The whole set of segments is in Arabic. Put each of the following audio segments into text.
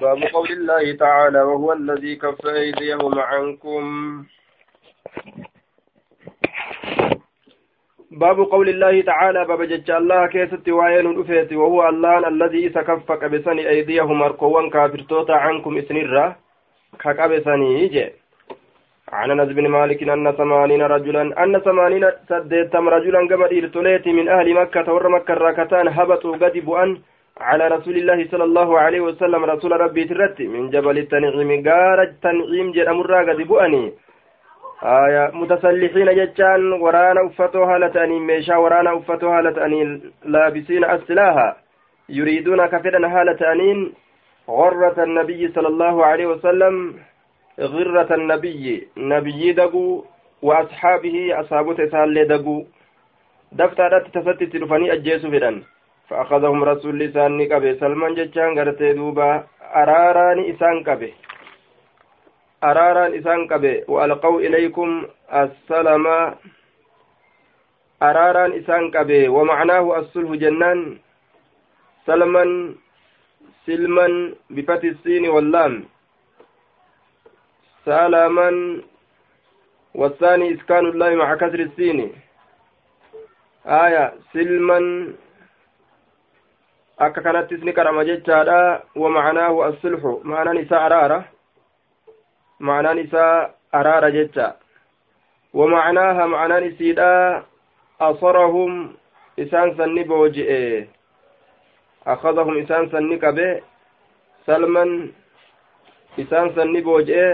باب قول الله تعالى وهو الذي كف أيديهم عنكم. باب قول الله تعالى باب جج الله كيست وعين الأفيت وهو الله الذي سكفك بسني أيديهم أركوان كافرتوتا عنكم إسنرة ككبسني جي. عن أنس بن مالك إن ثمانين رجلا أن ثمانين سديتم رجلا قبل إرتليت من أهل مكة ور مكه راكتان هبطوا قد بؤن على رسول الله صلى الله عليه وسلم رسول ربي ترت من جبل التنعيم قال التنعيم جل أمر قد بؤني. آية متسلحين جتان ورانا أفتوها لتأني ميشا ورانا أفتوها لتأني لابسين أسلاها. يريدون كفرا هالة أنين غرة النبي صلى الله عليه وسلم غرة النبي نبي دقو وأصحابه أصحابه تسال دقو. دفترات تفتت رفني أجيسو فدان فأخذهم رسول لسان قبه سلمان جتشان غرتي دوبا أراران إسان قبه. أراران إسان قبه. وألقوا إليكم السلام. أراران إسان قبه. ومعناه الصلح جنان. سلما سلما بفتح السين واللام. سلما والثاني إسكان الله مع كسر السين. آية سلما akka kanattis ni qarama jechaadha wamacnaahu assulxu maanaan isaa araara maanaan isaa araara jecha wamacnaaha maanaan isiidha asarahum isaan sanni booji'e akadahum isaan sanni qabe salman isaan sanni booji'e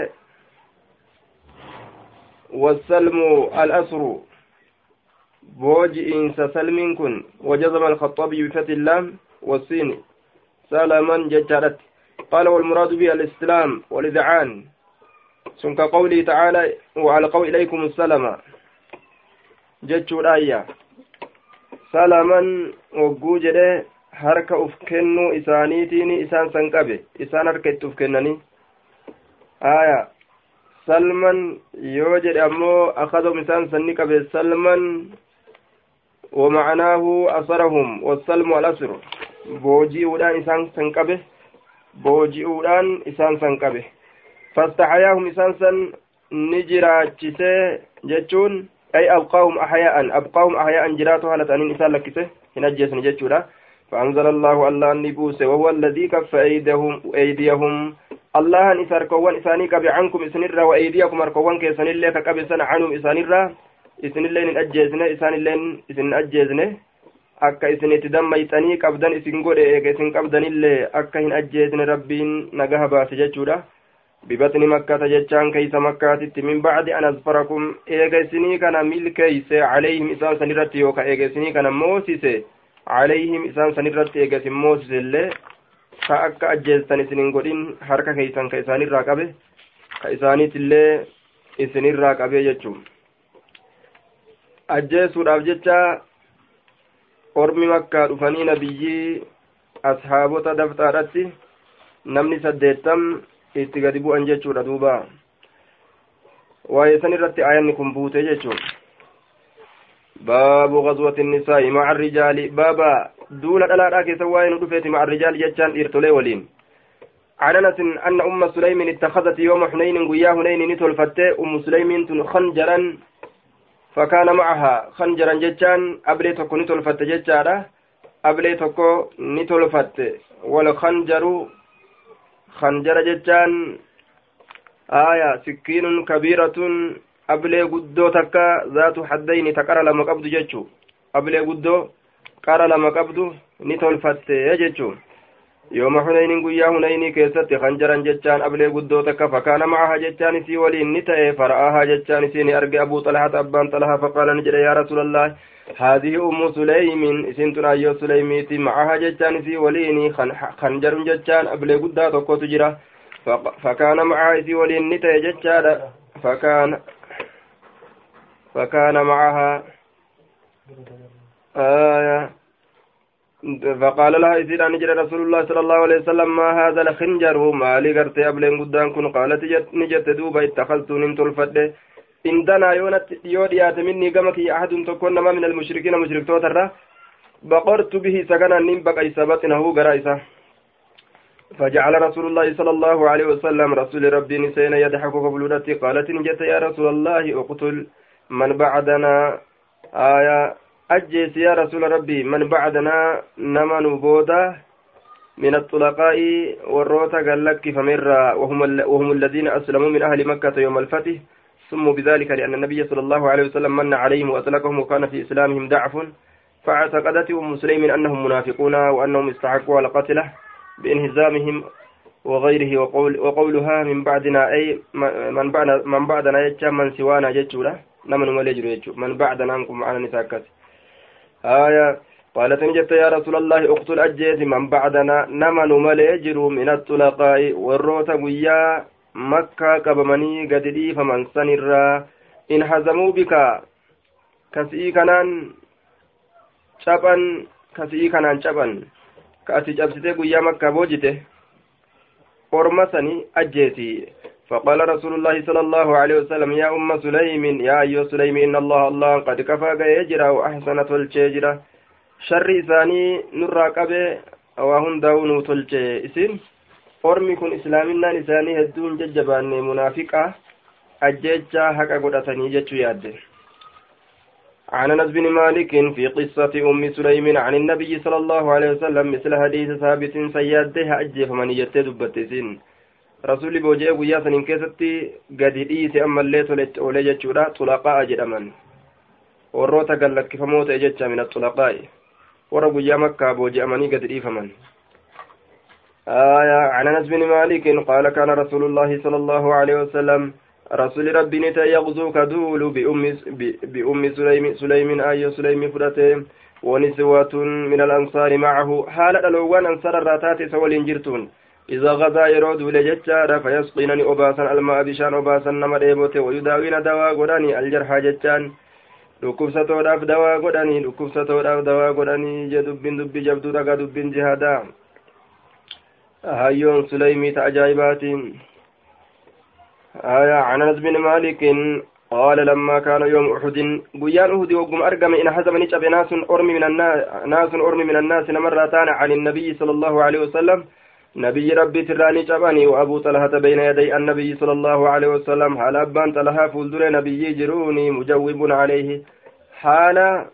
والسلم الأسر بوجئ سلم كن وجزم الخطابي بفتح اللام والسين. سلما ججرت. قال والمراد به الإسلام والإذعان. سنك قوله تعالى وألقوا إليكم السلام. جتشو الآية سلما وجوجده harka uf kennuu isaaniitiin isaan san qabe isaan harka itti uf kennanii aya salman yoo jedhe ومعناه أصرهم والسلم والأسر. بوجيئودان إسان سنقبه بوجيئودان إسان سنقبه فاستحياهم إسان سن نجراجسه جتشون أي أبقاهم أحياء أبقاهم أحياء جراتها لتأنين إسان لكسه هنجيسن جتشولا فأنزل الله الله النبوس وهو الذي كف أيديهم أيديهم الله أن إساركوان إساني كبي عنكم إسنرا وأيديكم أركوان كيسن الله ككبي سنة عنهم إسانرا isinilleen hin ajjeesne isaanilleen isin ajjeesne. Akka isinitti dammayxanii qabdan isin godhe eega isin qabdanillee akka hin ajjeesne rabbiin nagaha baase jechuudha bibatni makkata jechaan keeysa makkaatitti min bacdi an asfarakum eega isinii kana milkeeyse calayhim isaan san yooka eega isinii kana moosise calayhim isaan san eega isin moosise illee ka akka ajjeestan isin hin godhin harka keeysan ka isaanirraa qabe ka isaaniitillee isinirraa qabee jechuun ajjeesuudhaaf jecha ormi makkaa dhufanii nabiyyii ashaabota daftaadhatti namni saddeettam itti gadi bu'an jechuudha duuba waa'ee san irratti aayanni kun buute jechuun baabu غزوة النساء مع الرجال بابا دون دلالا كيسا وين دفيت مع الرجال جتشان إرتولي ولين عن أنس أن أم سليم اتخذت يوم حنين قيا حنين نتول أم سليم خنجرا فكان معها خنجرا جتان أبلي تكو نتولفت جتارا أبلي تكو نتولفت والخنجر خنجر جتان آية سكين كبيرة أبلي قدو تكا ذات حدين تكرى لما قبض جتشو. أبلي قدو قرى لما قبض نتولفت يجتشو يوم حنين قيا حنين كيست خنجرا جتان أبلي قدو تكا فكان معها جتان سي ولين نتأي فرآها جتان سيني أرقى أبو طلحة أبان طلحة فقال نجد يا رسول الله هذه أم سليم سنتنا أيو سليميتي معها جتان سي وليني خنجر جتان أبلي قدا تكو تجرى فكان معها سي ولين نتأي جتان فكان فكان معها آية فقال لها إذن جرى رسول الله صلى الله عليه وسلم ما هذا الخنجر. ما لي قرت أبلين قدان كن. قالت نجت دوبا اتخذت ننتل فده عندنا يونت يوديات مني قمك أحد تكون ما من المشركين مشرك توتر. بقرت به سكنا نم بقى إسابتنا هو قرائسة فجعل رسول الله صلى الله عليه وسلم رسول ربي نسينا يضحك قبلتي. قالت نجت يا رسول الله اقتل من بعدنا. آية أجيس يا رسول ربي من بعدنا نمن بودا من الطلقاء والروتا قال لك فمر وهم, وهم الذين أسلموا من أهل مكة يوم الفتح. سموا بذلك لأن النبي صلى الله عليه وسلم من عليهم وأطلقهم وكان في إسلامهم ضعف. فاعتقدت أم سليم أنهم منافقون وأنهم استحقوا على قتله بانهزامهم وغيره. وقول وقولها من بعدنا أي من بعد من بعدنا يجا من سوانا جتشولا نمن يجو من بعدنا أنكم معنا نساكت. آية قالت نجت يا رسول الله اقتل أجيز من بعدنا نمن ملجر من الطلقاء والروت ويا مكة قبمني قددي فمن سنرا. إن هزموا بك كسئي كنان شبا كسئي كنان شبا كأتي جبسته قيا مكة بوجته أرمسني أجيتي. فقال رسول الله صلى الله عليه وسلم يا أم سليم يا أيها سليم إن الله الله قد كفى يجرى وأحسن تلجيجرة شر إساني نرى قبي وهن داون تلجي. إسين ormi kun islaaminaan isaanii hedduun jajjabaanne munaafiqa ajjeechaa haqa godhatanii jechuu yaadde عن أنس بن مالك في قصة أم سليم عن النبي صلى الله عليه وسلم مثل حديث ثابت سيادها أجي فمن يتدبتسين رسول بوجه ويا سنين كيستي قد ديسي أما اللي تولي جتشورا طلقاء جدمن warroota gallakkifamoo ta'e jecha min axulaqaa'i warra guyyaa makkaa booji'amanii gadi dhiifaman. آية عن أنس بن مالك قال كان رسول الله صلى الله عليه وسلم رسول ربي نتا يغزو كدول بأم بأم سليم سليم آية سليم فرته ونسوة من الأنصار معه حال الألوان أنصار الراتات سوال جرتون إذا غزا يرود لجتشار فيسقينني أباسا الماء بشان أباسا نما ديبوته ويداوين دواء قداني الجرح جتشان dhukkubsatoodhaaf dawaa godhanii dhukkubsatoodhaaf dawaa godhanii je dubbiin dubbii jabduu dhagaa dubbiin jihaadaa hayyoon sulaymii ta ajaa'ibaatiin عن أنس بن مالك قال لما كان يوم أحد بيان أحد وقم أرقم إن حزم نجب ناس أرمي من الناس ناس أرمي من الناس مرتان عن النبي صلى الله عليه وسلم. نبي ربي تراني جباني وأبو طلحة بين يدي النبي صلى الله عليه وسلم. حال أبان طلحة فولدر نبي جروني مجوب عليه. حال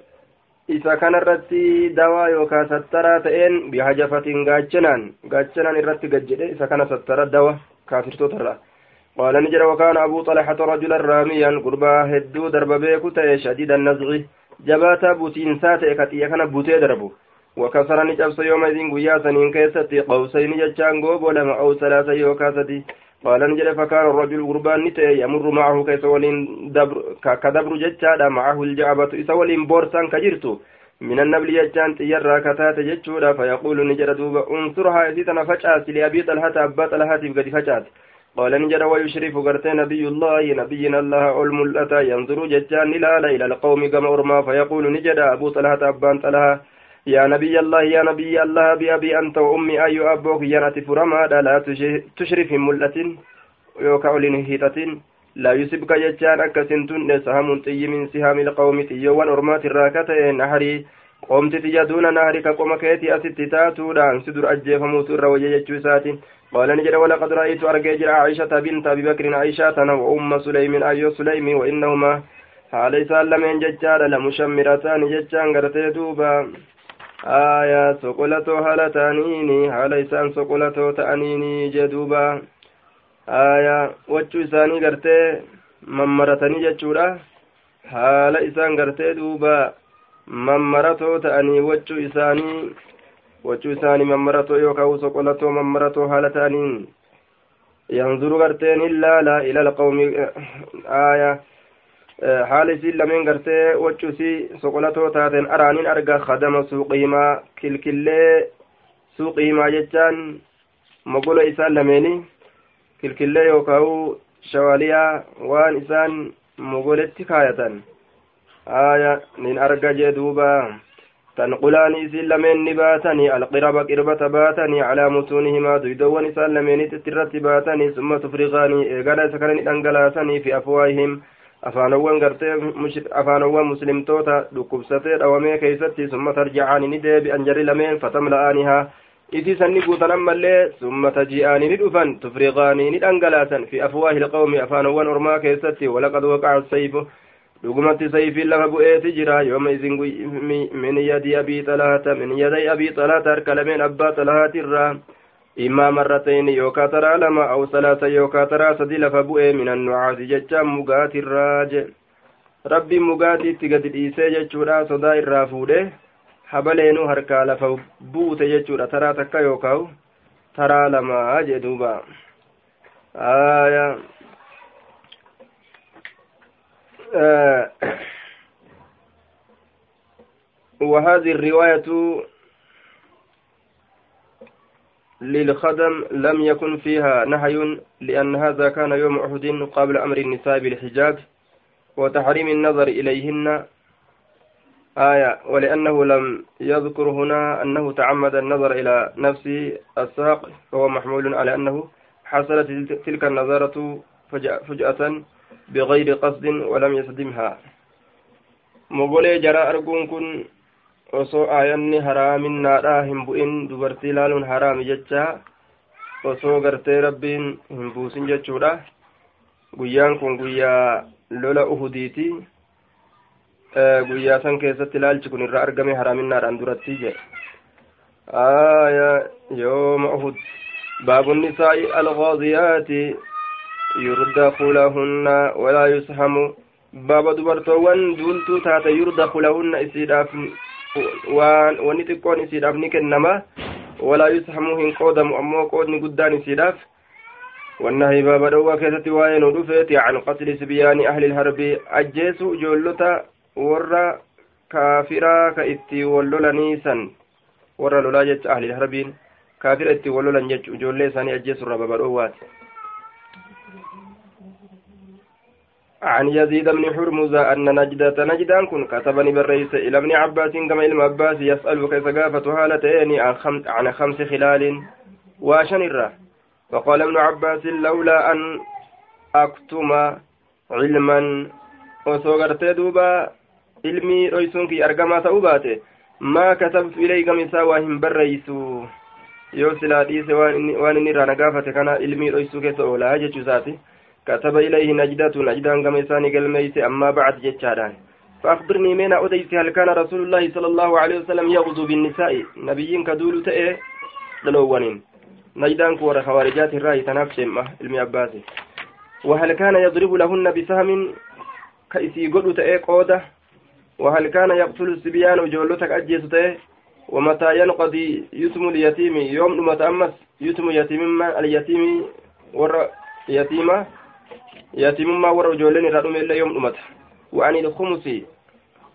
isa kanarratti dawaa yookaan sattaraa ta'een bihajafatiin gaachanaan gaachanaan irratti gajjedhe isa kana sattara dawa kaafirtootarraa قال نجر وكان أبو طلحة رجلا راميا قربا هدو درب بيكو تأي شديد النزغ. جباتا بوتين ساتي كتيا كان بوتي دربو. وكسر نجبس يومئذ قيا سنين كيستي قوسين جتشان قوبو لما أو ثلاثة يوكاستي قال نجر فكان الرجل قربان نتأي يمر معه كيس ولين دبر كدبر جتشادا معه الجعبة إسا ولين بورسان كجرتو. من النبل جتشان تيرا كتات جتشودا فيقول نجر دوبا انصرها يسيتنا فجأة لأبي طلحة أبا طلحة بقد فجأة قال نجر ويشرف قرتي نبي الله نبينا الله الملأة ينظر جتان لا إلى القوم كما أرما فيقول نجد أبو طلحة أبان طلحة يا نبي الله يا نبي الله بأبي أنت وأمي أي أبوك يا نتفرما لا تشرف ملأة يوكا لنهيطة لا يسبك جتان أكسنتن سهم طي من سهام القوم تيوان أرمات الراكة نهري قمت تجدون نهرك قوم كيتي أستي تاتودان سدر أجيفموت الروجة جتشوساتي قال نجد ولقد رأيت أرجع عائشة بنت أبي بكر عائشة وأم سليم أي سليم وإنهما حالي سالمين ججار لمشمرتان ججان قرتي دوبا. آية سقلتو هالتانيني حالي سان سقلتو تأنيني جدوبا؟ آية وجو إساني قرتي ممرتني حال إسان قرتي دوبا ممرتو تأني وجو إساني؟ wachuu isaanii mammaratoo yookaan soqolatoo mammaratoo haala ta'aniin yanzuru garteen ilaala ilala qawmi aaya haala isiin lameen gartee wachuu isii soqolatoo taateen araaniin arga kadama suuqihimaa kilkillee suuqihimaa jechaan mogola isaan lameeni kilkillee yookaan shawaliyaa waan isaan mogoletti kaayatan aaya nin arga jee duubaa تنقلان إسين لمن نباتني القرب قربة باتني على متونهما دويدوان إسان لمن تترت باتني ثم تفرغاني إيقانا سكنني أنقلاسني في أفواههم afaanowwan gartee afaanowwan muslimtoota dhukkubsatee dhawamee keeysatti summa tarjacaani ni deebi'an jarri lameen fatamla'aanihaa isii sanni guutan ammallee summa taji'aanii ni dhufan tufriqaanii ni dhangalaasan fi afwaahi ilqawmi afaanowwan ormaa keessatti walaqad waqaca sayfu dhugumatti sayfiin lafa bu'eeti jira yooma isin min yadi abii xalaata min yaday abii xalaata harka lameen abbaa xalahaatirraa yookaa taraa lama aw salaasa yookaa taraa sadi lafa bu'e min annucaasi jecha mugaatirraa je rabbiin mugaatiitti gadi dhiisee jechuudha sodaa irraa fuudhe habaleenuu harkaa lafa buute jechuudha taraa takka yookaa taraa lamaa jee duuba aya وهذه الرواية للخدم لم يكن فيها نهي لأن هذا كان يوم أحد قبل أمر النساء بالحجاب وتحريم النظر إليهن. آية ولأنه لم يذكر هنا أنه تعمد النظر إلى نفس الساق فهو محمول على أنه حصلت تلك النظرة فجأة بغير قصد ولم يصدمها مقولي جرى أرجون كن osoo aayanni haraaminnaadha hin bu'in dubartii ilaaluun haraami jecha osoo gartee rabbiin hin buusin jechuudha guyyaan kun guyyaa lola uhudiiti guyyaa san keessatti ilaalchi kun irra argame haraaminnaadhaan duratti jedhe uhud baabu nisaa'i algaaziyaati yurdaku lahunna walaa yushamu baaba dubartoowwan duultuu taate yurdaku lahunna isiidhaaf waan wanni xiqqoon isiidhaaf ni kennama. Walaa yushamuu hin qoodamu ammoo qoodni guddaan isiidhaaf. والنهي باب دوا كيست وين ودفت عن قتل سبيان أهل الحرب أجيسو جولتا ورا كافرا كإتي ولولنيسا ورا لولاجة أهل الحرب كافر إتي ولولن جولي ساني أجيسو ربا بروات عن يزيد بن حرمز أن نجدة نجدان كن كتبني بالرئيس إلى ابن عباس كما إلى عباس يسأل كيف قافة هالتين عن خمس, عن خمس خلال وشنرة فقال ابن عباس لولا أن أكتم علما وصغرت دوبا علمي رئيسونك أرقما تأوباته ما كتبت إليك مسا وهم بالرئيس. yoo silaa dhiise waan inni irraa nagaafate kana ilmii dhoysuu keessa oolaa jechuu isaati كتب إليه نجدة نجدان كما يساني قلميس أما بعد جتشادان. فأخبرني من أديس هل كان رسول الله صلى الله عليه وسلم يغزو بالنساء؟ نبيين كدول تأي دلوانين نجدان كور خوارجات الرأي تنافس علمي أباسي وهل كان يضرب لهن بسهم؟ كأسي قد تأي قودة. وهل كان يقتل السبيان وجولتك أجيس تأي ومتى ينقضي يتم اليتيم؟ يوم متى أمس يتم يتيم اليتيم ور يتيمه yatimummaa warra ijoolleen irraa dhume illee yoom dhumata? الخمس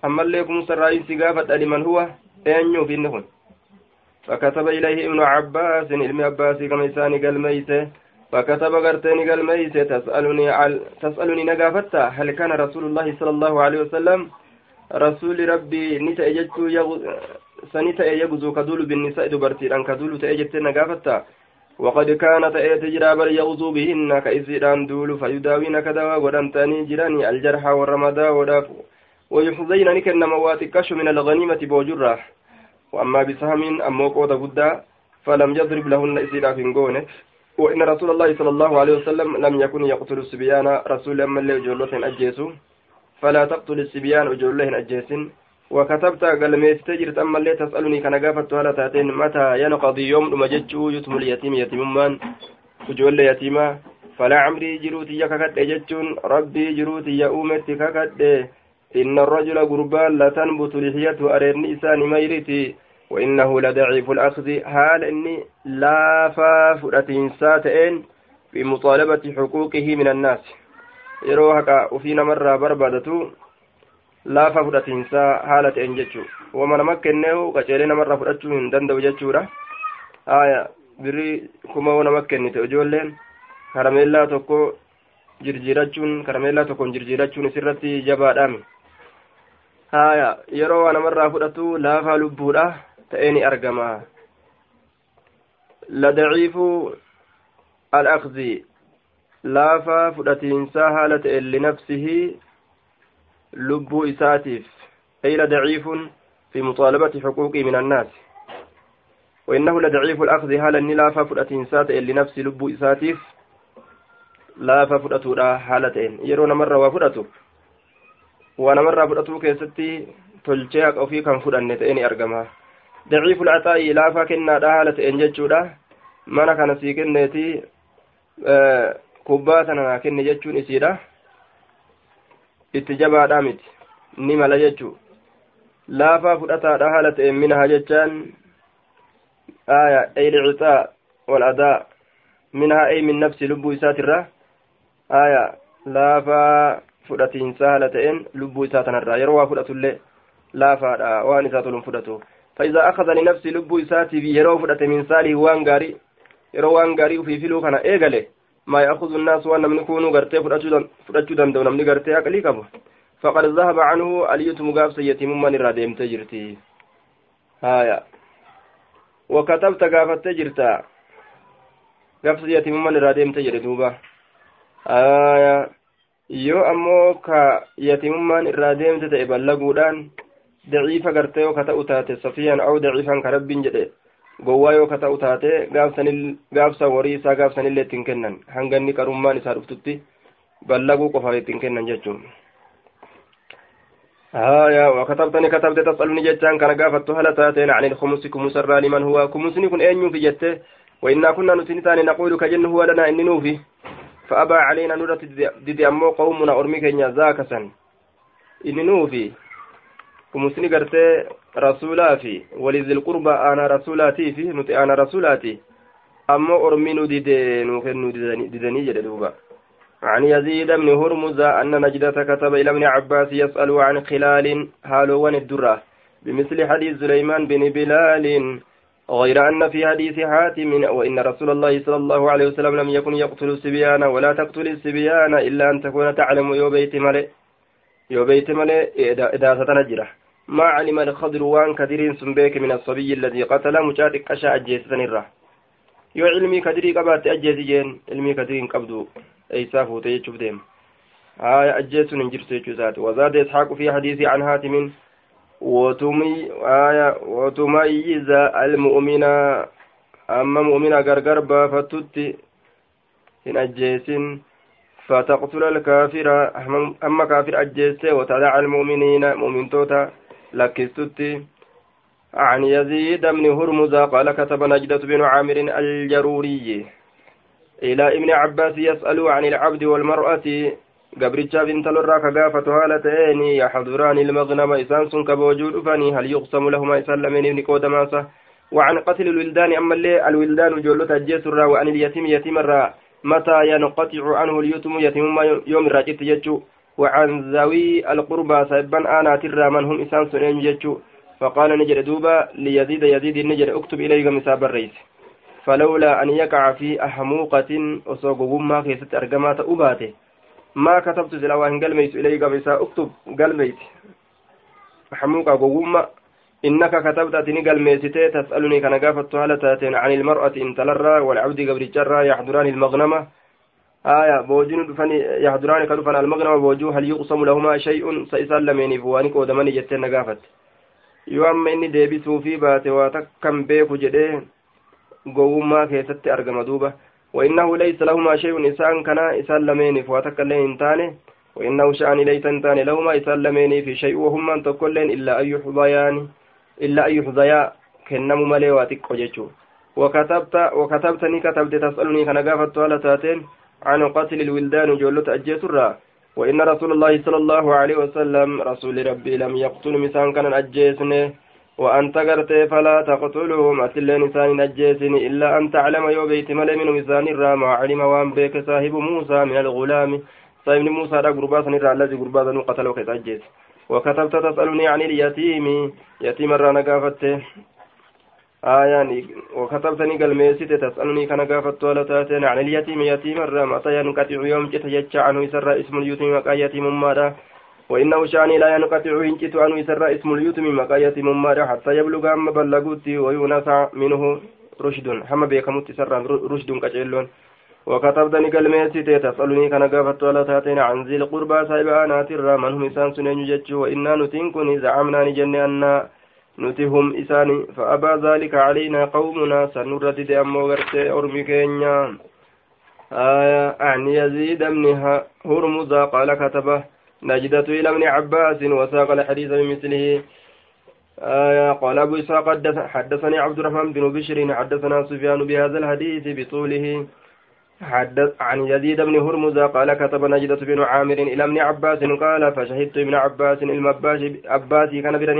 أما اللي خمس الرئيس قافت لمن هو أنيو في النهن فكتب إليه ابن عباس علم عباس كما يساني قال ميته فكتب قرتين قال ميته تسألني عل تسألني نقافتا هل كان رسول الله صلى الله عليه وسلم رسول ربي نتا يجت سنتا يجزو كدول بالنساء دبرتي نقافتا وقد كانت ايتجرا بل يغزو بهن كإزيدان دول فيداوين كدوا ودمتاني جراني الجرح والرمدا وداف. ويحظين نكن مواتكش من الغنيمة بوجرة وأما بسهم أمو قدا فلم يضرب لهن إزيدا فنقونه وإن رسول الله صلى الله عليه وسلم لم يكن يقتل السبيان رسول أما اللي أجولة أجيسو. فلا تقتل السبيان أجولة أجيسن. وكتبت قال ميست جرت أما اللي تسألني كان قافت ولا تأتين متى ينقضي يوم لما جتشو يتم اليتيم يتيم من؟ وجول يتيما فلا عمري جروتي ككد جتشون. ربي جروتي يا أمتي ككد إن الرجل قربان لا تنبت لحيته أرين إسان ميرتي. وإنه لضعيف الأخذ. حال إني لا فافرتين في مطالبة حقوقه من الناس. يروحك وفينا مرة بربادته laafa fudhatiinsaa haala ta'een jechuu wama nama kenneehu qaceelee namarraa fudhachuu hin danda'u jechuudha haya birrii kuma nama kennite ijoolleen karameellaa tokko jirjiirachuun karameellaa tokkoon jirjiirachuun isirratti jabaadhaami haya yeroo waa namarraa fudhatu laafaa lubbuudha ta'ee ni argama ladaciifu al-akzi laafaa fudhatiinsaa haala ta'een linafsihi lubbuu isaatiif ayla daciifun fi muxaalabati xuquuqii min annaas وإنه لضعيف الأخذ هالا نلافا فرأتين سات لنفس لب إساتيف laafa fudhatuudha haala ta'een yeroo namarra waa fudhatu waa namarraa fudhatuu keessatti tolchee haqa ofii kan fudhanne ta'e ni argama daciiful axaa'i laafaa kennaadha haala ta'een jechuudha mana kana sii kenneeti kubbaa tana naa kenne jechuun isiidha itti jabaadhaa miti ni mala jechuu laafaa fudhataadha haala ta'een minaha jechaan aya aylicixaa waladaa minhaa ay min nafsi lubbuu isaatirra aya laafaa fudhatiinsa haala ta'een lubbuu isaa tanarraa yeroo waa fudhatullee laafaadha waan isaa tolun fudhatu فإذا أخذ لنفسه لب إساتي يرو فدت من ساله وان يرو وان غاري في كان إيغالي ما يأخذ الناس وأن من يكونوا غرتي فدتشو دم دون من غرتي أقلي كبو فقد ذهب عنه أليت مغاف سيتم من الراديم تجرتي هايا وكتبت غافت تجرتا غاف سيتم من الراديم تجري دوبا yoo ammoo ka yatimummaan irraa deemte ta'e ballaguudhaan daciifa gartee ka ta'u taate safiyan au daciifan ka rabbiin jedhe gowwaa yoo ka ta'u taate gaafsa warii isaa gaafsanillee ittiin kennan. Hanga inni qarummaan isaa dhuftutti ballaguu qofaaf ittiin kennan jechuun. هايا وكتبتني كتبت تسألني جتان كان قافت هل تاتين عن الخمس كمس لمن هو كمسني كن أين في جته وإنا كنا نتنتان نقول كجن هو لنا إن نوفي فأبى علينا نورة ددي أمو قومنا أرمي كينيا ذاكسا إن نوفي ومسني قرتي رسولا في ولذي القربى أنا رسولاتي في نتي أنا رسولاتي أمو أرمي ندي نوفن ددني جدوبا عن يزيد بن هرمز أن نجدة كتب إلى ابن عباس يسأل عن خلال هالوان الدرة بمثل حديث سليمان بن بلال غير أن في حديث حاتم وإن رسول الله صلى الله عليه وسلم لم يكن يقتل السبيان ولا تقتل السبيان إلا أن تكون تعلم يو بيت ملئ يو بيت ملئ إذا ستنجره ما علم الخضر وان كثير سنبيك من الصبي الذي قتل مشاتك أشاء أجيس الره يو علمي كثير قبات أجيس جين علمي كثير قبدو أيسافو تيجب ديم. آية أجيس ننجر سيجوزات وزاد إسحاق في حديث عن حاتم وتميز المؤمن. أما مؤمن غرغر بافتت إن أجيسن فتقتل الكافر. أما كافر أجيس وتدع المؤمنين مؤمن توتا. لكستت عن يزيد بن هرمز قال كتب نجدة بن عامر الجروري إلى ابن عباس يسأل عن العبد والمرأة. gabrichaaf intalorraa ka gaafatu haala ta'eeni yaxduraan ilmaghnama isaan sun kaboojuu dhufanii hal yuqsamu lahuma isaan وعن قتل الولدان أما اللي الولدان جولة الجسر وعن اليتيم يتيم متى ينقطع عنه اليتم؟ يتيم يوم الراجت يجو وعن ذوي القربى سيبان آنا ترى من هم إسان سنين يجو فقال نجر دوبا ليزيد يزيد النجر اكتب إليك مساب الرئيس. فلولا أن يقع في أحموقة أصوغ ما كيست أرقمات أباته. ما كتبت سلا وان قلميت إليك بيسا اكتب قلميت. حموك قوما إنك كتبت أتني قلميتي تسألني كان قافت هالتاتين عن المرأة إن تلرى والعبد قبل الجرى يحضران المغنمة. آية بوجون دفني يحضران كدفن المغنمة بوجو هل يقسم لهما شيء؟ سيسأل لميني فوانك ودمني جتين قافت يوم إني ديبسوا في باتي واتكم بيكو جديه قوما كيست أرقم دوبة. وإنه ليس لهما شيء. إسان كنا إسان لمين فواتك اللين تاني وإنه شأن ليس تاني لهما. إسان لمين في شيء. وهم من تقولين إلا أن يحظيان إلا أن يحظيا كنم ملي واتك وجيشو وكتبت وكتبتني كتبت تسألني كان قافت على تاتين. عن قتل الولدان جولة أجيسرا وإن رسول الله صلى الله عليه وسلم رسول ربي لم يقتل مسان كان أجيسنه وأنت قرتي فلا تقتلهم أتلين إنسان نجيسني إلا أن تعلم يو بيت ملي من إنسان الرام علم وأن بيك صاحب موسى من الغلام. صاحب موسى دا قرباسا نرى الذي قرباسا قتل وكتجيس وكتبت تسألني عن اليتيم. يتيم الرانا قافت آيان وكتبتني قال ميسيت تسألني كان قافت ولا تأتين عن اليتيم يتيم الرام أتى ينقطع يوم جت عنه يسر اسم اليتيم وكا يتيم ماذا وإنه شاني لا ينقطع إنجت أنه يسرى اسم اليتم مقاية ممارة حتى يبلغ أما بلغوت وينسى منه رشد. حما بيكمت سرى رشد كجلون وكتبتني كان قافت ولا تأتين عن ذي القربى سايب أنا ترى من هم إنسان سنين وإنا نتنكني زعمنا نتهم إساني فأبى ذلك علينا قومنا سنرد أمو غرتي أرمي كينيا. آية عن يزيد بن هرمز قال كتبه نجدة إلى ابن عباس وساق الحديث بمثله. آية قال أبو إسحاق حدثني عبد الرحمن بن بشر حدثنا سفيان بهذا الحديث بطوله. حدث عن يزيد بن هرمز قال كتب نجدة بن عامر إلى ابن عباس قال فشهدت ابن عباس المباسي كان بدن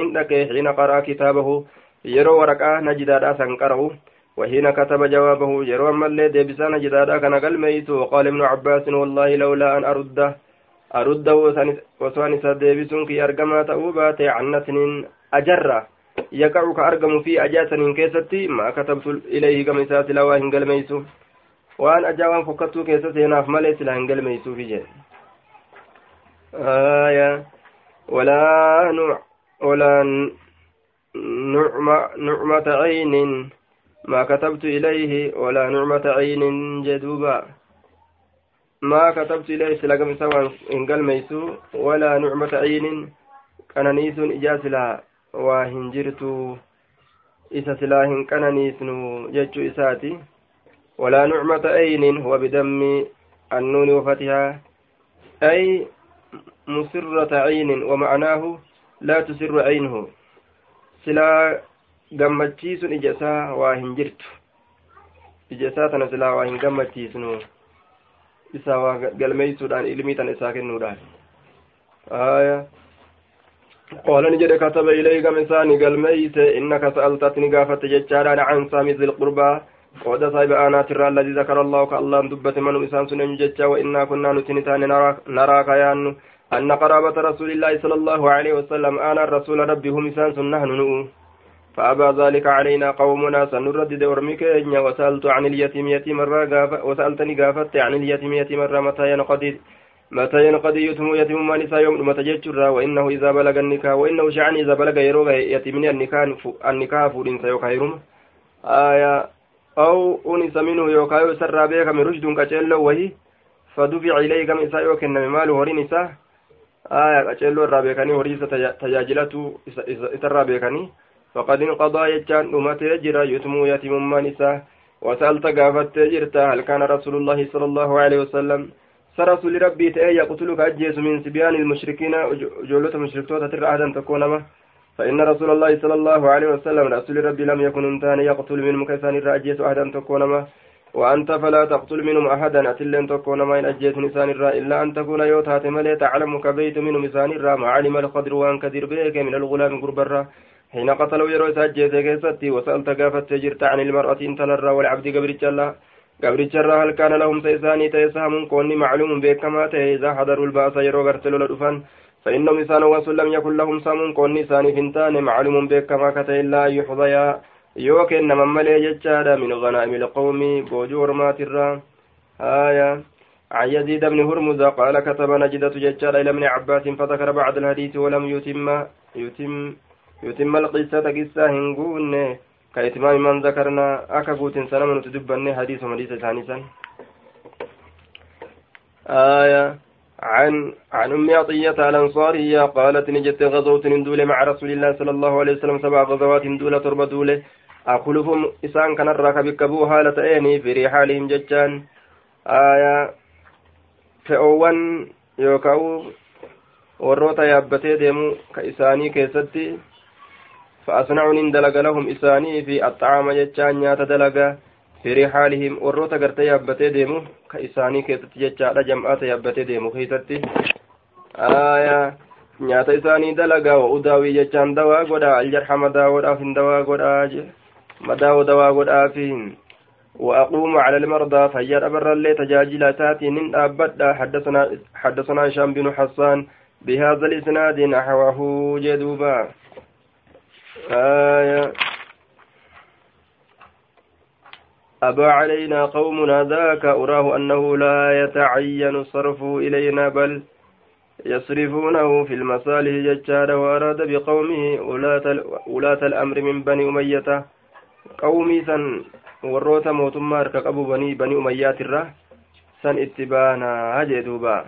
حين قرأ كتابه. يرو ورقة نجدة سنقره وحين كتب جوابه يرو ملي ديبسا نجدة كان قلميت وقال ابن عباس والله لولا أن أرده. أرده وسوان سديبسون كي أرقما تأوبات عن نتن أجرة يقع كأرقم في أجاسن كيستي. ما كتبت إليه كما سات لواهن قلميسو waan ajaa waan fokkattuu keessa seenaaf malee silaa hin galmeeysuufi jedhe. آية ولا نوع ولا نعمة نعمة عين ما كتبت إليه ولا نعمة عين جدوبا ما كتبت إليه سلقم سواء إن قال ميسو ولا نعمة عين كان نيس إجاز لها وهنجرت إسا سلاهن كان نيسن ججو إساتي ولا نعمة أين هو بدم النون وفتحها أي مسرة عين ومعناه لا تسر عينه سلا gammachiisun ija isaa waa hin jirtu ija isaa tana silaa waa hin gammachiisnu isaa waa galmeeysuudhaan ilmii tana isaa aya qaala ni jedhe kataba ilayka misaani galmeeyse innaka sa'altatni gaafatte jechaadhaan can saami dilqurbaa قود صاحب آنات الرا الذي ذكر الله كالله دبت من إسان سنن ججا وإنا كنا نتنتان نراك يان أن قرابة رسول الله صلى الله عليه وسلم آنا الرسول ربهم إسان سنه ننو فأبى ذلك علينا قومنا سنردد ورمك وسألت عن اليتيم يتيم الرا وسألتني قافت عن اليتيم يتيم الرا متى ينقضي متى ينقضي يتم يتيم ما نساء يوم متى جتشرا وإنه إذا بلغ النكاح وإنه شعني إذا بلغ يروغ يتيمني النكاح النكاح فورين سيوكايرم آية أو أنس منه يوكايو سرى بيكم رشد كتشيلو وهي فدفع إليه كم إساء يوكن مال هورين إساء. آية كتشيلو الرابيكني وريسة تجاجلته إسرابيكني فقد انقضى يجان أمتي جرى يتمو يتم من إساء. وسألت قافت جرتا هل كان رسول الله صلى الله عليه وسلم. سرسول ربي تأي يقتلك أجيس من سبيان المشركين. جولة المشركين ترى أهدا تكون ما. فإن رسول الله صلى الله عليه وسلم رسول ربي لم يكن انتان يقتل من مكسان الرأجيس أحدا تكونما. وأنت فلا تقتل منهم أحدا أتلن تكونما إن أجيت نسان الرا إلا أن تكون يوتات ملي تعلم كبيت من نسان الرا ما علم القدر وأن كثير بيك من الغلام قربرا حين قتلوا يروي ساجيت كيستي وسألت قافت جرت عن المرأة انت للرا والعبد قبرت الله قبرت الله هل كان لهم سيساني تيسهم كوني معلوم بك كما إذا حضروا البأس يرو غرتلوا لدفن. فإنهم إسان وصل لم يكن لهم سام كوني ساني فنتان معلوم بك كما كتا إلا يحظيا. يوكن نمم ملي ججادا من غنائم القوم بوجور ماترا آية. عن يزيد بن هرمز قال كتب نجدة ججادا إلى ابن عباس فذكر بعد الحديث ولم يتم يتم يتم القصة قصة هنقون كإتمام من ذكرنا أكبوت سلام نتدبني حديث حديث ثانيا آية. عن عن أم عطية الأنصارية قالت نجت غزوة ندول مع رسول الله صلى الله عليه وسلم سبع غزوات دولة تربة دولة. أخلفهم إسان كان الراك بكبو حالة أيني في رحالهم ججان. آية fe'oowwan yookaan warroota yaabbatee deemu ka isaanii keessatti fa'asnacuun hin dalaga lahum isaanii fi axxaama jechaan firii haalihim warroota gartee yaabbatee deemu ka isaanii keessatti jechaadha jam'aata yaabbatee deemu keessatti nyaata isaanii dalagaa wa udaawii jechaan dawaa godhaa aljarha madaawoodhaaf hin dawaa godhaa madaawo dawaa godhaafi وأقوم على المرضى فجر أبر اللي تجاجل تاتي من أبدا حدثنا حدثنا بن حسان بهذا الإسناد نحوه جدوبا آية أبى علينا قومنا ذاك أراه أنه لا يتعين صرفه إلينا بل يصرفونه في المصالح ججار وأراد بقومه ولاة الأمر من بني أمية قومي سن banii umayyaatirra san itti baana jee duuba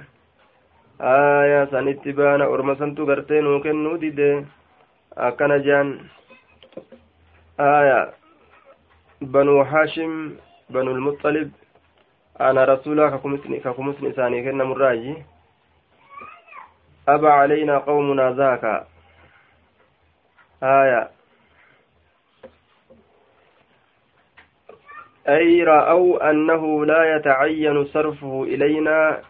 aya san itti baana orma santu gartee nuu kennuu dide akkana jean آية بنو هاشم بنو المطلب أنا رسولا ككمسن إساني كنا مراجي. أبى علينا قومنا ذاك. آية. أي رأوا أنه لا يتعين صرفه إلينا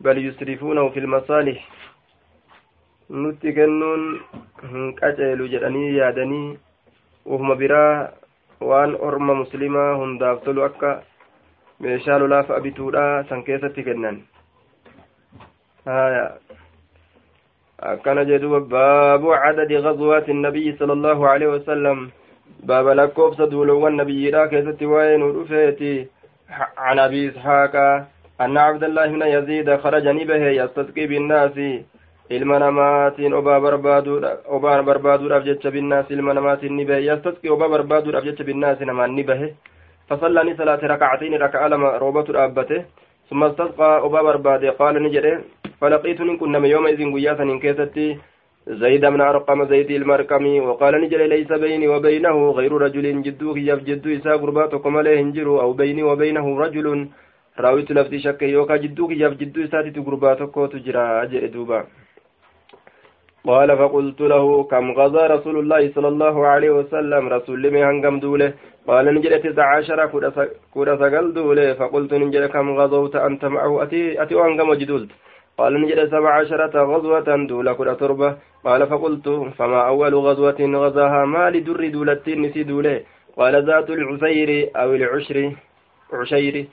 بل يسرفونه في المصالح. nutti kennuun hin qaceelu jedhanii ufuma biraa waan orma muslimaa hundaaf tolu akka meeshaa lolaa fa'a bituudha san keessatti kennan akkana jedhuba baabu cadadi gazwaati nabiyyi sala allahu alaihi wasalam baaba lakkoofsa duulowwan nabiyyiidha keessatti waa'ee nu dhufeeti عن أبي إسحاق أن عبد الله بن يزيد خرج نبه يستسقي بالناس ilma namaatiin obaa barbaaduudhaaf jecha binnaasi ilma namaatiin ni bahe. Yastasqi obaa barbaaduudhaaf jecha binnaasi namaan ni bahe. فصلى ني صلاة ركعتين ركعة لما روبة الأبته ثم استسقى أبا بربادي قال نجري فلقيت نكن نم يوم إذن قياسا إن كيستي زيد بن أرقم زيد المرقمي وقال نجري ليس بيني وبينه غير رجل جدوه يف جدو إسا قرباتكم عليه هنجرو أو بيني وبينه رجل راويت لفتي شك يوكا جدوه يف جدو إساتي تقرباتكو تجرى أجئ دوبا قال فقلت له كم غزا رسول الله صلى الله عليه وسلم؟ رسول لمي هنقم دولة. قال نجد تسع عشر كودا سقل دولة. فقلت نجد كم غزوت؟ أنت معه؟ أتي أتي وهنقم وجدولت قال نجد سبع عشرة غزوة دولة كودا تربة. قال فقلت فما أول غزوة غزاها؟ ما لدر دولتين نسي دولة. قال ذات العسير أو العشر عشير.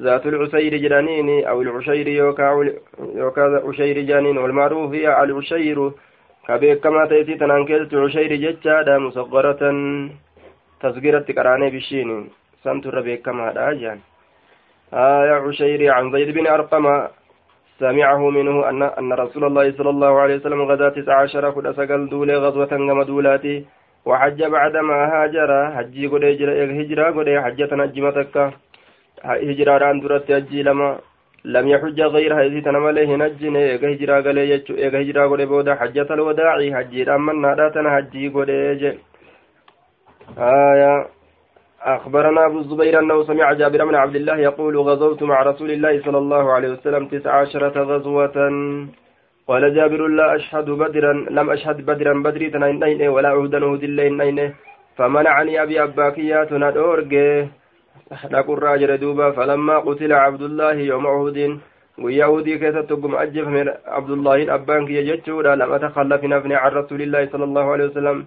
ذات العسير جرانين أو العشير يوكا يوكا عشير جانين والمعروف هي العشير. كبيكما تيسي تنان كيست عشير ججادا مصغرة تصغيرة قراني بشين سمت ربيكما راجان آية عشير عن زيد بن أرقم سمعه منه أن أن رسول الله صلى الله عليه وسلم غزا تسع عشر كل سقل دولة غزوة كما دولاتي وحج بعدما هاجر حجي قد هجرة قد حجة نجمتك هجرة عن درت حجي لما لم يحج غيرها. إذ تنمله نجن إيغا هجرا غلي يجو. إيغا هجرا غلي بودا. حجة الوداع حجي أمن ناداتنا حجي غلي آية. أخبرنا أبو الزبير أنه سمع جابر بن عبد الله يقول غزوت مع رسول الله صلى الله عليه وسلم تسع عشرة غزوة قال جابر لا أشهد بدرا. لم أشهد بدرا بدري تنين ولا عهدا عهد الليل فمنعني أبي أباكيات ندورجه dhaqurraa jedhe duuba falammaa qutila cabdullaahi yooma uhudin guyyaa uhudii keessatti ogguma ajjeefame abdullaahin abbaan kiyya jechuudha lama takhallafi nafne can rasuulillaahi sala allahu alehi wasalam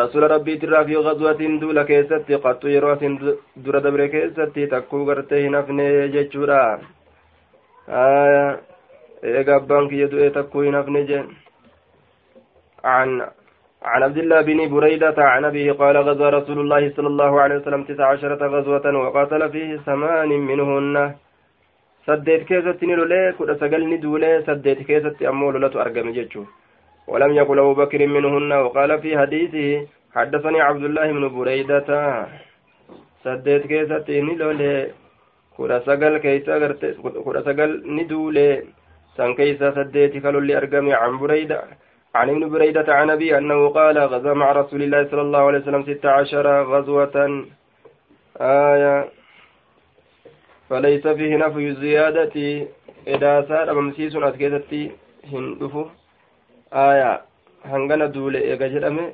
rasuula rabbiitirraa fi gazwatin duula keessatti qattu yeroo asin dura dabre keessatti takkuu gartee hin hafne jechuudha eega abbaan kiyya du'e takkuu hin hafne je عن عبد الله بن بريدة عن أبيه قال غزا رسول الله صلى الله عليه وسلم تسع عشرة غزوة وقاتل فيه ثمان منهن. سديت كيست نلولي كد سقل ندولي سديت كيست أمول لا تأرقم ججو ولم يقل أبو بكر منهن وقال في حديثه حدثني عبد الله بن بريدة. سديت كيست نلولي كد سقل كيسا كد سقل ندولي سان كيسا سديت كالولي أرقم عن بريدة. عن ابن بريدة عن أبي أنه قال غزا مع رسول الله صلى الله عليه وسلم ست عشر غزوة آية فليس فيه نفي الزيادة إذا سار ممسيس أسكيتتي هندفو آية hangana duule eega jedhame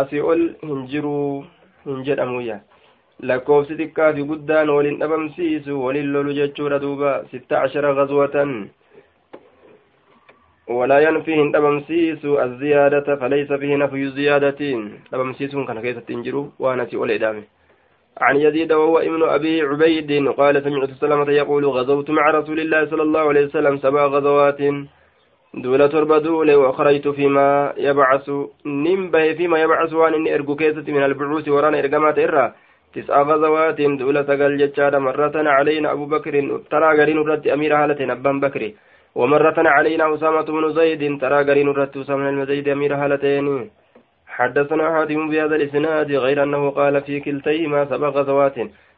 asii ol hin jiruu hin jedhamuyya lakkoofsi xiqqaa fi guddaan waliin dhabamsiisu waliin lolu jechuudha duuba sitta ashara gazwatan ولا ينفي دبمسيس الزيادة فليس فيه نفي الزيادة. دبمسيس كان كيف تنجروا وأنا سئل إدامه عن يزيد وهو ابن أبي عبيد قال سمعت سلمة يقول غزوت مع رسول الله صلى الله عليه وسلم سبع غزوات دولة تربة دولة وخرجت فيما يبعث. نمبه فيما يبعث وأن إني أرجو كيسة من البعوث ورانا إرقامات إرى. تسع غزوات دولة تقل جتشاد مرة علينا أبو بكر. ترى قرين رد أمير هالة أبان بكري ومرة علينا أسامة بن زيد ترى قرين رت أسامة بن زيد أمير هالتين. حدثنا حاتم بهذا الإسناد غير أنه قال في كلتيهما سبع غزوات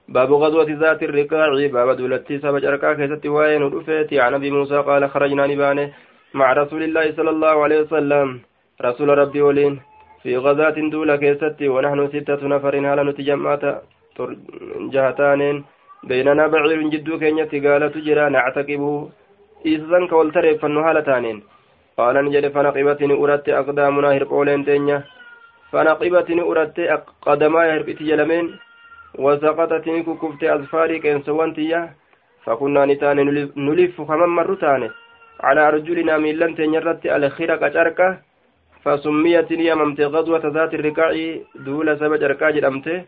باب غزوة ذات الركاع باب دولتي سبع أركاع كيست وين ودفيتي عن أبي موسى قال خرجنا نبانه مع رسول الله صلى الله عليه وسلم. رسول ربي ولين. في غزاة دولة كيستي ونحن ستة نفر هلا نتجمعت؟ جهتان. بيننا بعير جدو كينيتي قال تجرى نعتقبه إذن كولتري فنهالتانين قال نجد فنقبتني أردت أقدامنا هرقولين تينيا. فنقبتني أردت قدما هربتي جلمين. وسقطتني ككفت أظفاري كينسوانتيا فكنا نتان نلف كمن مرتان على أرجلنا من لن تنيرت الخرق أشركة فسميت يممت غزوة ذات الركاع دول سبج أركا جرمته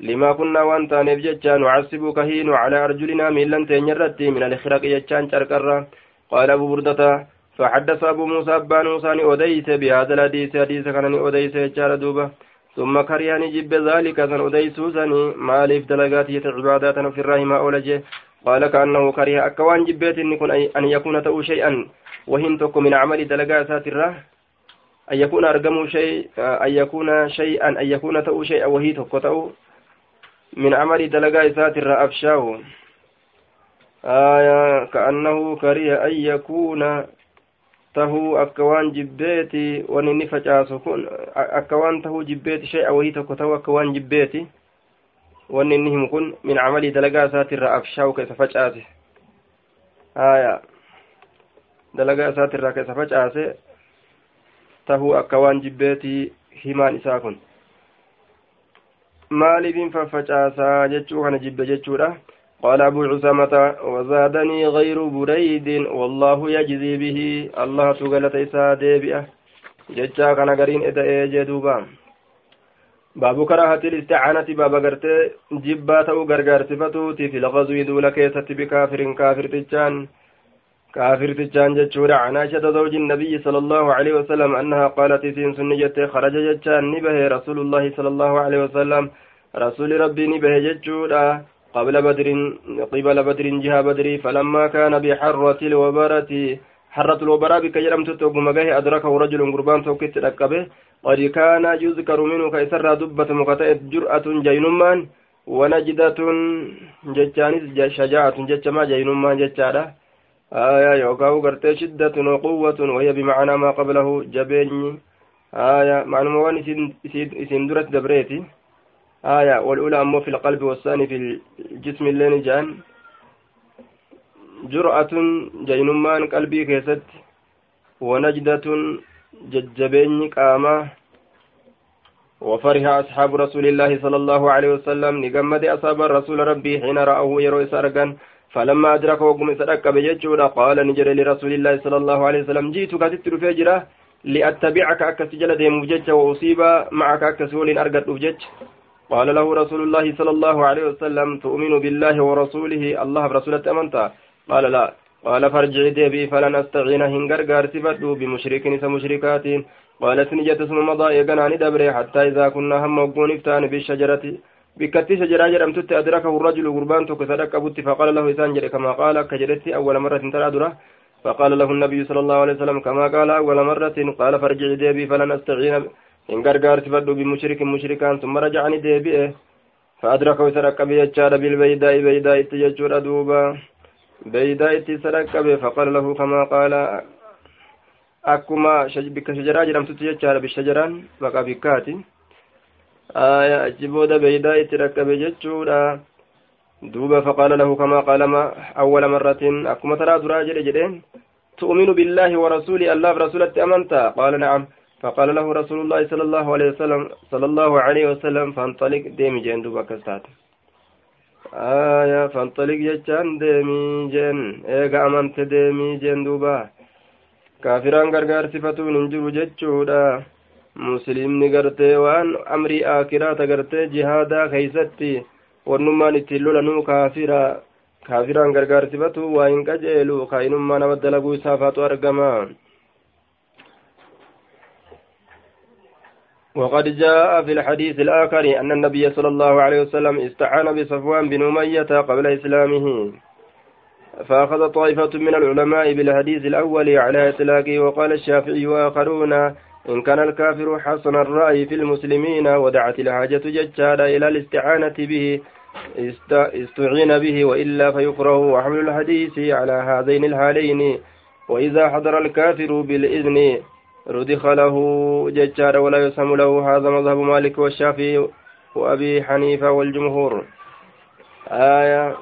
لما كنا وان تانيف جتشان نعصب كهين على أرجلنا من لن تنيرت من الخرق جتشان شركرة قال أبو بردة فحدث أبو موسى أبان موسى أديس بهذا الحديث. حديث كان أديس يجار دوبة. ثم كريان جب ذلك سن أديس سني مالف دلقاتية عبادات في الرحمة أولجه قال كأنه كره أكوان جبيت أن يكون تأو شيئا. وهن من عمل دلقات الرحمة أن يكون أرقم شيء أن يكون شيئا أن يكون تأو شيئا. وهي تكو من عمل دلقاء ساتر أفشاه آية كأنه كره أن يكون تهو أكوان جبيتي ونني فجاسو كن أكوان تهو جبيتي شيئا وهي تكو تهو أكوان جبيتي وننهم كن من عمل دلقاء ساتر أفشاه كيف فجاسي آية دلقاء كيف فجاسي tahuu akka waan jibbeetii himaan isaa kun maaliifin faffacaasaa jechuu kana jibbe jechuudha. قال أبو عسامة وزادني غير بريد والله يجزي به الله تقلت إساء ديبئة ججا كان قرين إذا إيجي دوبا باب كراهة الاستعانة باب قرت جبات أو قرقر صفتوتي في الغزو دول كيست بكافر كافر تجان كافر تجان جتشورا عن عائشة زوج النبي صلى الله عليه وسلم أنها قالت سين سنية خرج جتشان نبه رسول الله صلى الله عليه وسلم رسول ربي نبه جتشورا قبل بدر قبل بدر جهة بدر فلما كان بحرة الوبرة حرة الوبراء بك جرمت توقم به أدركه رجل قربان توكت ركبه قد كان يذكر منه كيسر دبة مقتئة جرأة جينمان ونجدة جتشانيس شجاعة جتشما جينمان جتشارة آية يوكاو غرتي شدة وقوة وهي بمعنى ما قبله جبيني. آية معنى اسم درت دبريتي آية والأولى أمو في القلب والثاني في الجسم اللين جان. جرأة جينمان قلبي كيست. ونجدة ججبيني قامة وفرح أصحاب رسول الله صلى الله عليه وسلم. نقمد أصحاب الرسول ربي حين رأوه يروي سرقا فلما أدرك وقم صدق بججودا قال نجري لرسول الله صلى الله عليه وسلم. جئتك تتر فجرة لأتبعك أكس جل ديم جج وأصيب معك أكس ولين أرقد جج قال له رسول الله صلى الله عليه وسلم تؤمن بالله ورسوله؟ الله برسولة أمنتا قال لا. قال فارجع ديبي فلن أستعين. هنجر قارسفت بمشرك مشركات. قالت نجت اسم مضى يقناني دبري حتى إذا كنا هم وقون افتان بالشجرة. بكتي شجرا جرمتت أدركه الرجل قربان توك صدق أبوتي فقال له إسان كما قال كجرتي أول مرة ترى درة فقال له النبي صلى الله عليه وسلم كما قال أول مرة قال فرجع ديبي فلن أستعين. إن قرقار تفدو بمشرك مشركان ثم رجعني ديبي فأدركه سرق بيجار بالبيداء بيداء تججر دوبا بيداء تسرق فقال له كما قال؟ أكما بك شجرا جرمتت ججار بالشجران بقى بكاتي آية أجبود بيدا اتركب جتشورا دوبا فقال له كما قال؟ ما أول مرة أكما ترى دراجل جدين تؤمن بالله ورسوله الله برسولة أمنت؟ قال نعم. فقال له رسول الله صلى الله عليه وسلم صلى الله عليه وسلم فانطلق ديمي جين دوبا كستات آية فانطلق جتشان ديمي جين إيغا أمنت ديمي جين دوبا كافران غرغار انجرو جتشورا muslimni gartee waan amrii akiraata gartee jihaadaa keeysatti wannummaan ittiin lolanuu kaafira kaafiraan gargaarsifatu waa hin qajeelu kaa'inummaa nama dalaguu isaafaatu argama وقد جاء في الحديث الآخر أن النبي صلى الله عليه وسلم استعان بصفوان بن أمية قبل إسلامه فأخذ طائفة من العلماء بالحديث الأول على إطلاقه وقال الشافعي وآخرون إن كان الكافر حسن الرأي في المسلمين ودعت الحاجة ججالا إلى الاستعانة به استعين به وإلا فيكره وحمل الحديث على هذين الحالين وإذا حضر الكافر بالإذن رضخ له ججار ولا يسم له هذا مذهب مالك والشافعي وأبي حنيفة والجمهور. آية.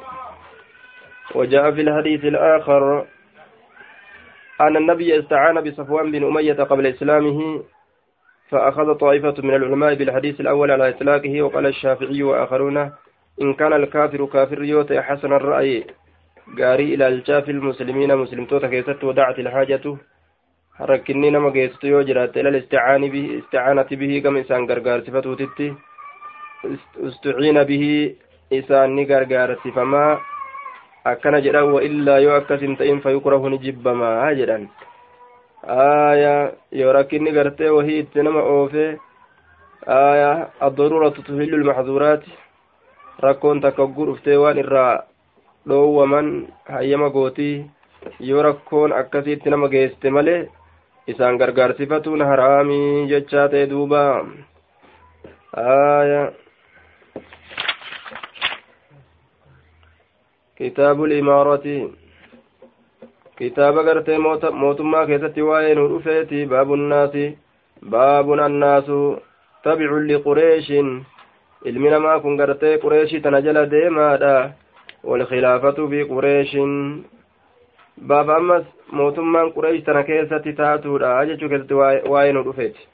وجاء في الحديث الآخر أن النبي استعان بصفوان بن أمية قبل إسلامه فأخذ طائفة من العلماء بالحديث الأول على إطلاقه وقال الشافعي وآخرون إن كان الكافر كافر يوت حسن الرأي. قاري إلى الجاف المسلمين مسلم توتا كيست ودعت الحاجة rakkinni nama geessitu yoo jiraatte ilal isticaanati bihi gama isaan gargaarsifatuutitti istuciina bihi isaan ni gargaarsifamaa akkana jedhan wa illaa yoo akkas hin ta'in fayukrahu ni jibbamaa jedhan. Aya yoo rakkinni gartee wahii itti nama oofe aya addaruuratu tuhillu lmaxduuraati rakkoon takka ogguu dhuftee waan irraa dhoowwaman hayyama gootii yoo rakkoon akkasiitti nama geessite malee isaan gargaarsifatuun haraamii jechaa ta'e duuba aya kitaabu limaarati kitaaba gartee mootummaa keessatti waa'ee nu dhufeeti baabunnaasi baabun annaasu tabicun liqureeshin ilmi namaa kun gartee qureeshii tana jala deemaadha walkhilaafatu fi qureeshin baaba ammas mootummaan qureesh tana keessatti taatuudha. Jechuu keessatti waa'ee nu dhufeeti.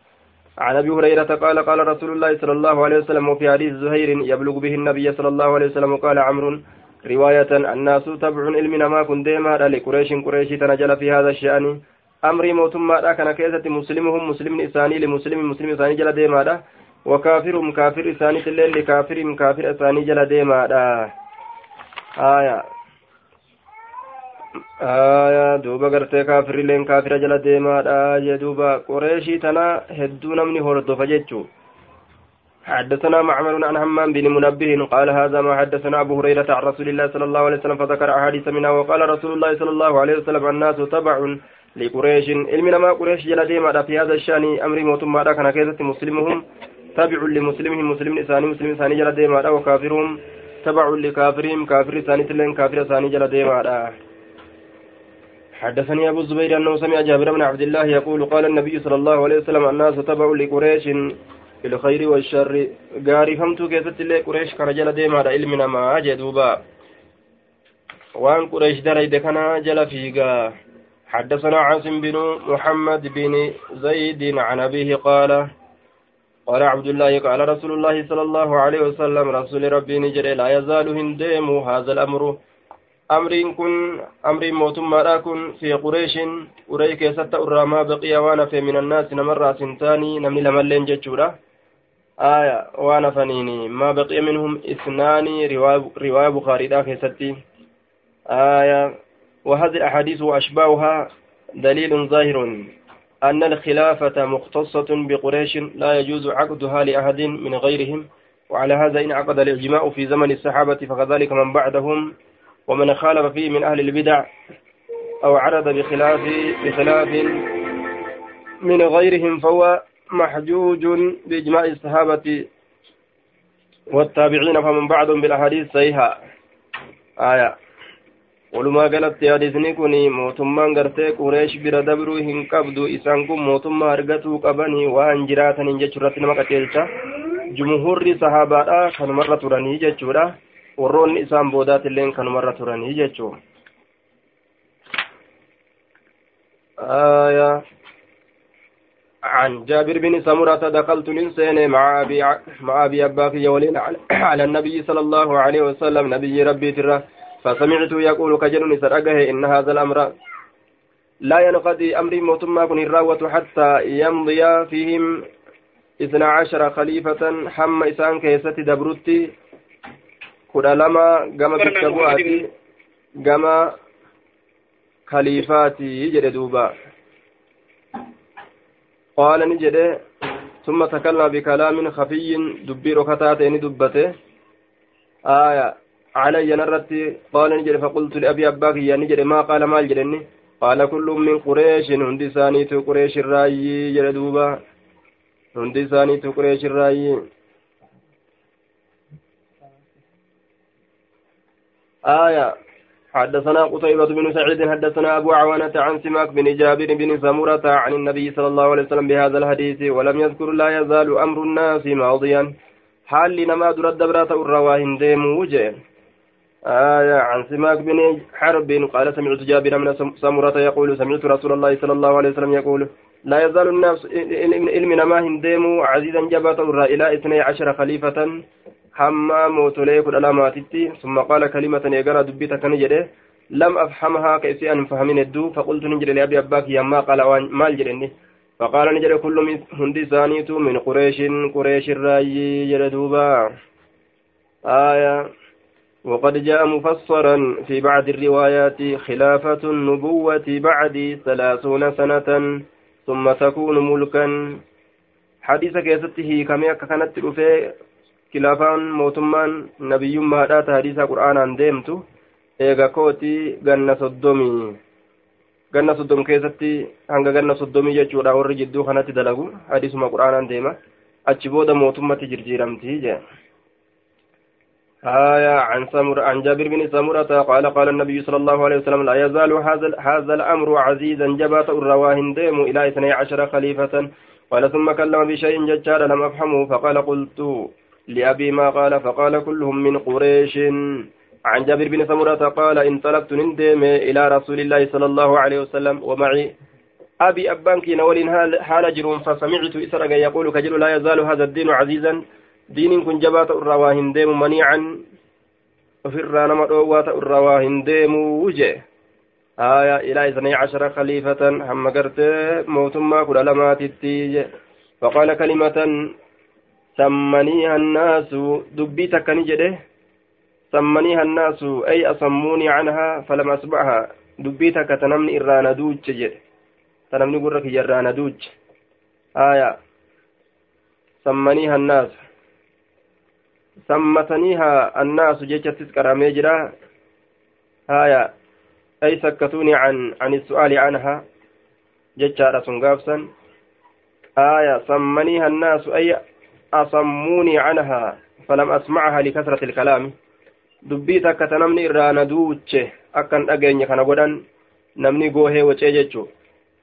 عن ابي هريره قال قال رسول الله صلى الله عليه وسلم وفي حديث زهير يبلغ به النبي صلى الله عليه وسلم قال عمرو رواية الناس تبع علمنا ما كن ديما لقريش قريش تنجل في هذا الشأن أمري موتما كان كيسة مسلمهم مسلم إساني لمسلم مسلم إساني جل ديما وكافرهم كافر إساني الليل لكافرهم كافر إساني جل ديما آية aayaa duuba gartee kaafirileen kaafira jala deemaadha jee duuba. Qoreeshii tana hedduu namni hordofa jechuu. حدثنا معمر عن همام بن منبه قال هذا ما حدثنا أبو هريرة عن رسول الله صلى الله عليه وسلم فذكر أحاديث منها وقال رسول الله صلى الله عليه وسلم الناس تبع لقريش علمنا ما قريش جل ديما في هذا الشأن أمر موتم ما كان كيزة مسلمهم تبع لمسلمهم مسلم إساني مسلم إساني جل ديما وكافرهم تبع لكافرهم كافر إساني تلين كافر إساني جل ديما حدثني أبو الزبير أنه سمع جابر بن عبد الله يقول قال النبي صلى الله عليه وسلم الناس تبع لقريش في الخير والشر. قاري فهمتو كيست اللي قريش كرجل ديما علمنا ما جدوبا. وان قريش دريد كان جل فيقا حدثنا عاصم بن محمد بن زيد عن أبيه قال قال عبد الله قال رسول الله صلى الله عليه وسلم رسول ربي نجري لا يزال هنديم هذا الأمر. Amriin kun amriin mootummaadha kun fi qureeshin uree keessatti irraa maa baqiya waan hafe min annaasi namarraa sintaanii namni lamalleen jechuudha aya waan hafaniini maa baqiya minhum isnaani riwaaya bukaariidha keessatti aya وهذه الأحاديث وأشباهها دليل ظاهر أن الخلافة مختصة بقريش لا يجوز عقدها لأحد من غيرهم وعلى هذا إن عقد الإجماع في زمن الصحابة فكذلك من بعدهم ومن خالف فيه من أهل البدع أو عرض بخلاف بخلاف من غيرهم فهو محجوج بإجماع الصحابة والتابعين فمن بعد بالأحاديث صحيحة. آية. ولما قالت يا ديزنيكوني موتم مانغرتي قريش برا دبرو هنكبدو إسانكم موتم مارغتو قبني وانجراتا ننجا شراتنا مكتلتا جمهور صحابة آه، آخر مرة تراني جا warroonni isaan boodaatilleen kanumarra turanii jechuun. آية عن جابر بن سمرة دخلت الإنسان مع أبي مع أبي أباك على النبي صلى الله عليه وسلم نبي ربي ترى فسمعت يقول كجن سرقه إن هذا الأمر لا ينقضي أمر موتما كن الراوة حتى يمضي فيهم اثنا عشر خليفة حم إسان كيست دبرتي kudha lama gama bikka bu'aati gama kaliifaati jedhe duuba. Qaala ni jedhe ثم تكلم بكلام خفي دبي ركتات يعني دبته آية علي نرتي قال نجد فقلت لأبي أباك يا نجد ما قال ما الجدني قال كل من قريش هندي سانيت قريش الرأي جلدوبا هندي سانيت قريش الرأي آية حدثنا قتيبة بن سعيد حدثنا أبو عوانة عن سماك بن جابر بن سمرة عن النبي صلى الله عليه وسلم بهذا الحديث ولم يذكر لا يزال أمر الناس ماضيا حال لنما درد برات الرواهن ديم وجه آية عن سماك بن حرب قال سمعت جابر من سمرة يقول سمعت رسول الله صلى الله عليه وسلم يقول لا يزال الناس علم نما هندم عزيزا جبات إلى اثني عشر خليفة حما موتولي كل علاماتي ثم قال كلمة يقرأ دبيتا كان جده لم أفهمها كيسي أن فهمين الدو فقلت نجري لأبي أباك يما قال ما الجرني فقال نجري كل هندي ثانيتو من قريش قريش الراي جلدوبا آية وقد جاء مفسرا في بعض الروايات خلافة النبوة بعد ثلاثون سنة ثم تكون ملكا حديث كيسته كما كانت رفي نبي ما دات حديث قرآن ديمتو eega kooti ganna soddomii ganna soddom keessatti hanga ganna soddomii jechuudha warri jidduu kanatti dalagu hadisuma quraanaan deema. Achi booda mootummatti jirjiiramtii jee آية عن سمر عن جابر بن سمرة قال قال النبي صلى الله عليه وسلم لا يزال هذا هذا الأمر عزيزا جبات الرواهن ديم إلى اثني عشر خليفة قال ثم كلم بشيء ججار لم أفهمه فقال قلت لأبي ما قال فقال كلهم من قريش. عن جابر بن سمرة قال انطلقت نندم إلى رسول الله صلى الله عليه وسلم ومعي أبي أبانك نول حال جرون فسمعت إسرق يقول كجل لا يزال هذا الدين عزيزا. دين كن جبات الرواهن ديم منيعا. وفي الرانم الأوات الرواهن ديم وجه. آية إلى اثني عشر خليفة هم قرت موتما كل التيج فقال كلمة سمنيها الناس دبيتك نجده سمنيها الناس أي أصموني عنها فلم أسمعها دبيتك تنمني إرانا دوج جد تنمني قرك جرانا دوج آية سمنيها الناس سمتنيها الناس جيشتس كرامي جرا آية أي سكتوني عن عن السؤال عنها جيشارة سنغافسا آية سمنيها الناس أي أصموني عنها فلم أسمعها لكثرة الكلام. dubbii takka ta namni irraa na duuche akkan dhageenye kana godhan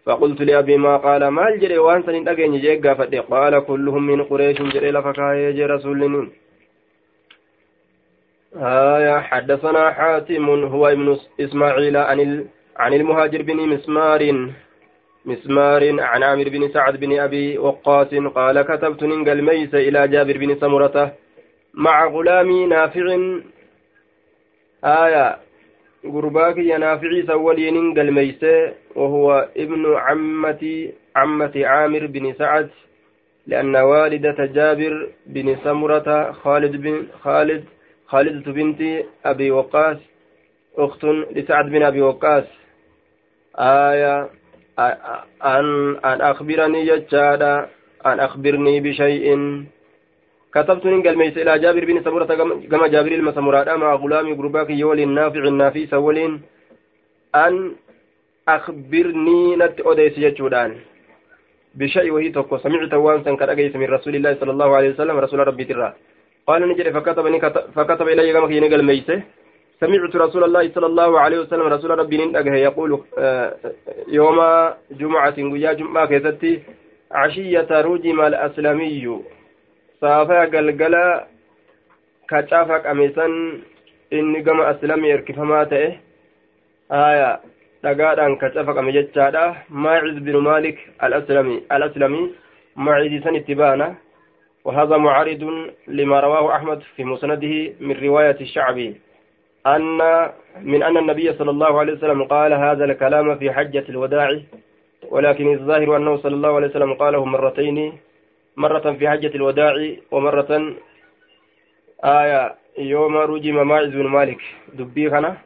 فقلت لأبي ما قال ما الجري وان سن دغني جي غافد قال كلهم من قريش جري لفكاي جي رسول الله آية حدثنا حاتم هو ابن إسماعيل عن. عن المهاجر بن مسمار. مسمار عن عامر بن سعد بن أبي وقاص قال كتبت ننقل ميس إلى جابر بن سمرة مع غلامي نافع. آية. قرباك ينافعي سولين قلميسة وهو ابن عمتي عمة عامر بن سعد لأن والدة جابر بن سمرة خالد بن خالد خالدة بنت أبي وقاص أخت لسعد بن أبي وقاص. آية. أن أن أخبرني ججادا أن أخبرني بشيء. كتبت ننقل ميس إلى جابر بن سمرة كما جابر المسمرة مع غلامي قرباك يول النافع النافي سولين أن أخبرني نت أوديس يجودان بشيء وهي توكو. سمعت وانسا كان أجيس من رسول الله صلى الله عليه وسلم رسول ربي ترى. قال نجري فكتب فكتب إلي كما كي نقل ميس سمعت رسول الله صلى الله عليه وسلم رسول ربي ننقه يقول يوم جمعة ويا جمعة كيستي عشية رجم الأسلمي saafaa galgala kacaafa qamesan inni gama aslamii erkifamaa ta'e haya dhagaadhaan kacafa qame jechaadha maaciz binu maalik alaslamii maaciziisan itti baana وهذا معارض لما رواه أحمد في مسنده من رواية الشعبي أن من أن النبي صلى الله عليه وسلم قال هذا الكلام في حجة الوداع ولكن الظاهر أنه صلى الله عليه وسلم قاله مرتين مرة في حجة الوداع ومرة آية يوم رجم ماعز بن مالك. دبيخنا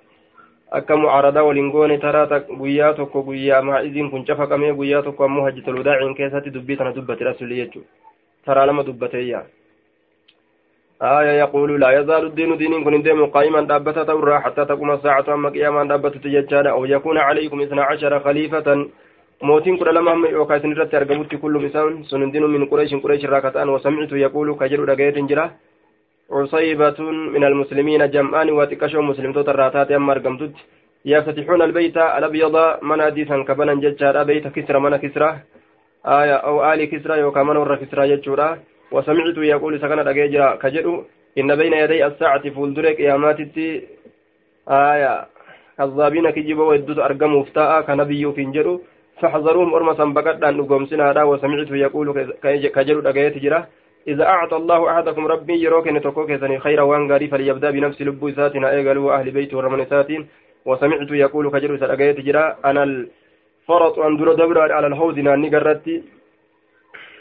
أكم عرضا ولنقوني تراتا قياتك قيا ماعز كن شفق مي قياتك ومهجة الوداع كيسة دبيتنا دبت رسوليتك ترى لما دبتيها آية يقول لا يزال الدين دين كن ديم قائما دابة تورا حتى تقوم الساعة أما قياما دابة تججانا أو يكون عليكم اثنا عشر خليفة. yookaan isin irratti argamutti kullum isaan sun hundinuu min qureeshin qureesh irraa kata'an wasamcitu yaquulu ka jedhu dhagayeetin jira عصيبة من المسلمين جمعان وتكشوا مسلم تراتات أما أرقمتت يفتتحون البيت الأبيض من أديسا كبنا ججارا بيت كسرى من كسرى آية أو آل كسرى يوكا من ور كسرى وسمعت يقول سكن أجيجرا كجدو إن بين يدي الساعة فولدرك ياماتتي آية. كذابين كجيبا ويدوت أرقم مفتاء كنبي فينجرو فاحذروهم أرمى سنبقدان نقومسنا وسمعت يقول كجدو أجيت جرا إذا أعطى الله أحدكم ربي يروك نتوكوك خيرا وانغاري فليبدأ بنفس لبو ساتنا إيقالوا أهل بيت ورمن ساتين وسمعت يقول كجر سرقيت جرا أنا الفرط أن در دبر على الحوض ناني قررتي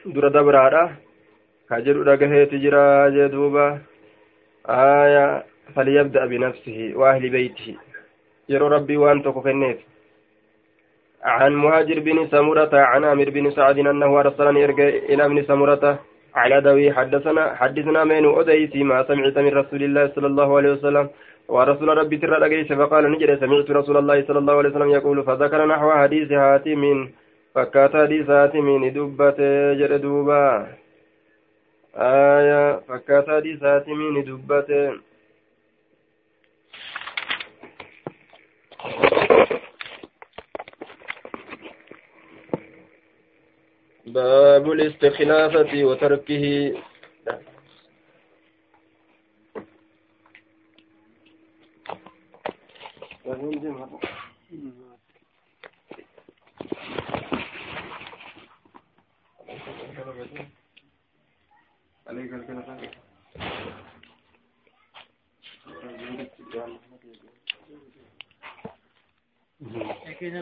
در دبر كجر رقهيت جرا جدوبا آية فليبدأ بنفسه وأهل بيته يرو ربي وأنت كفنيت عن مهاجر بن سمرة عن عامر بن سعد أنه أرسلني إلى ابن سمرة على دوي حدثنا حدثنا من أديسي ما سمعت من رسول الله صلى الله عليه وسلم ورسول ربي ترى لقيس فقال نجد سمعت رسول الله صلى الله عليه وسلم يقول فذكر نحو حديث هاتم فكات حديث هاتم دبت جردوبا آية فكات حديث هاتم دبت باب الاستخلافة وتركه. عليك الكلام كيف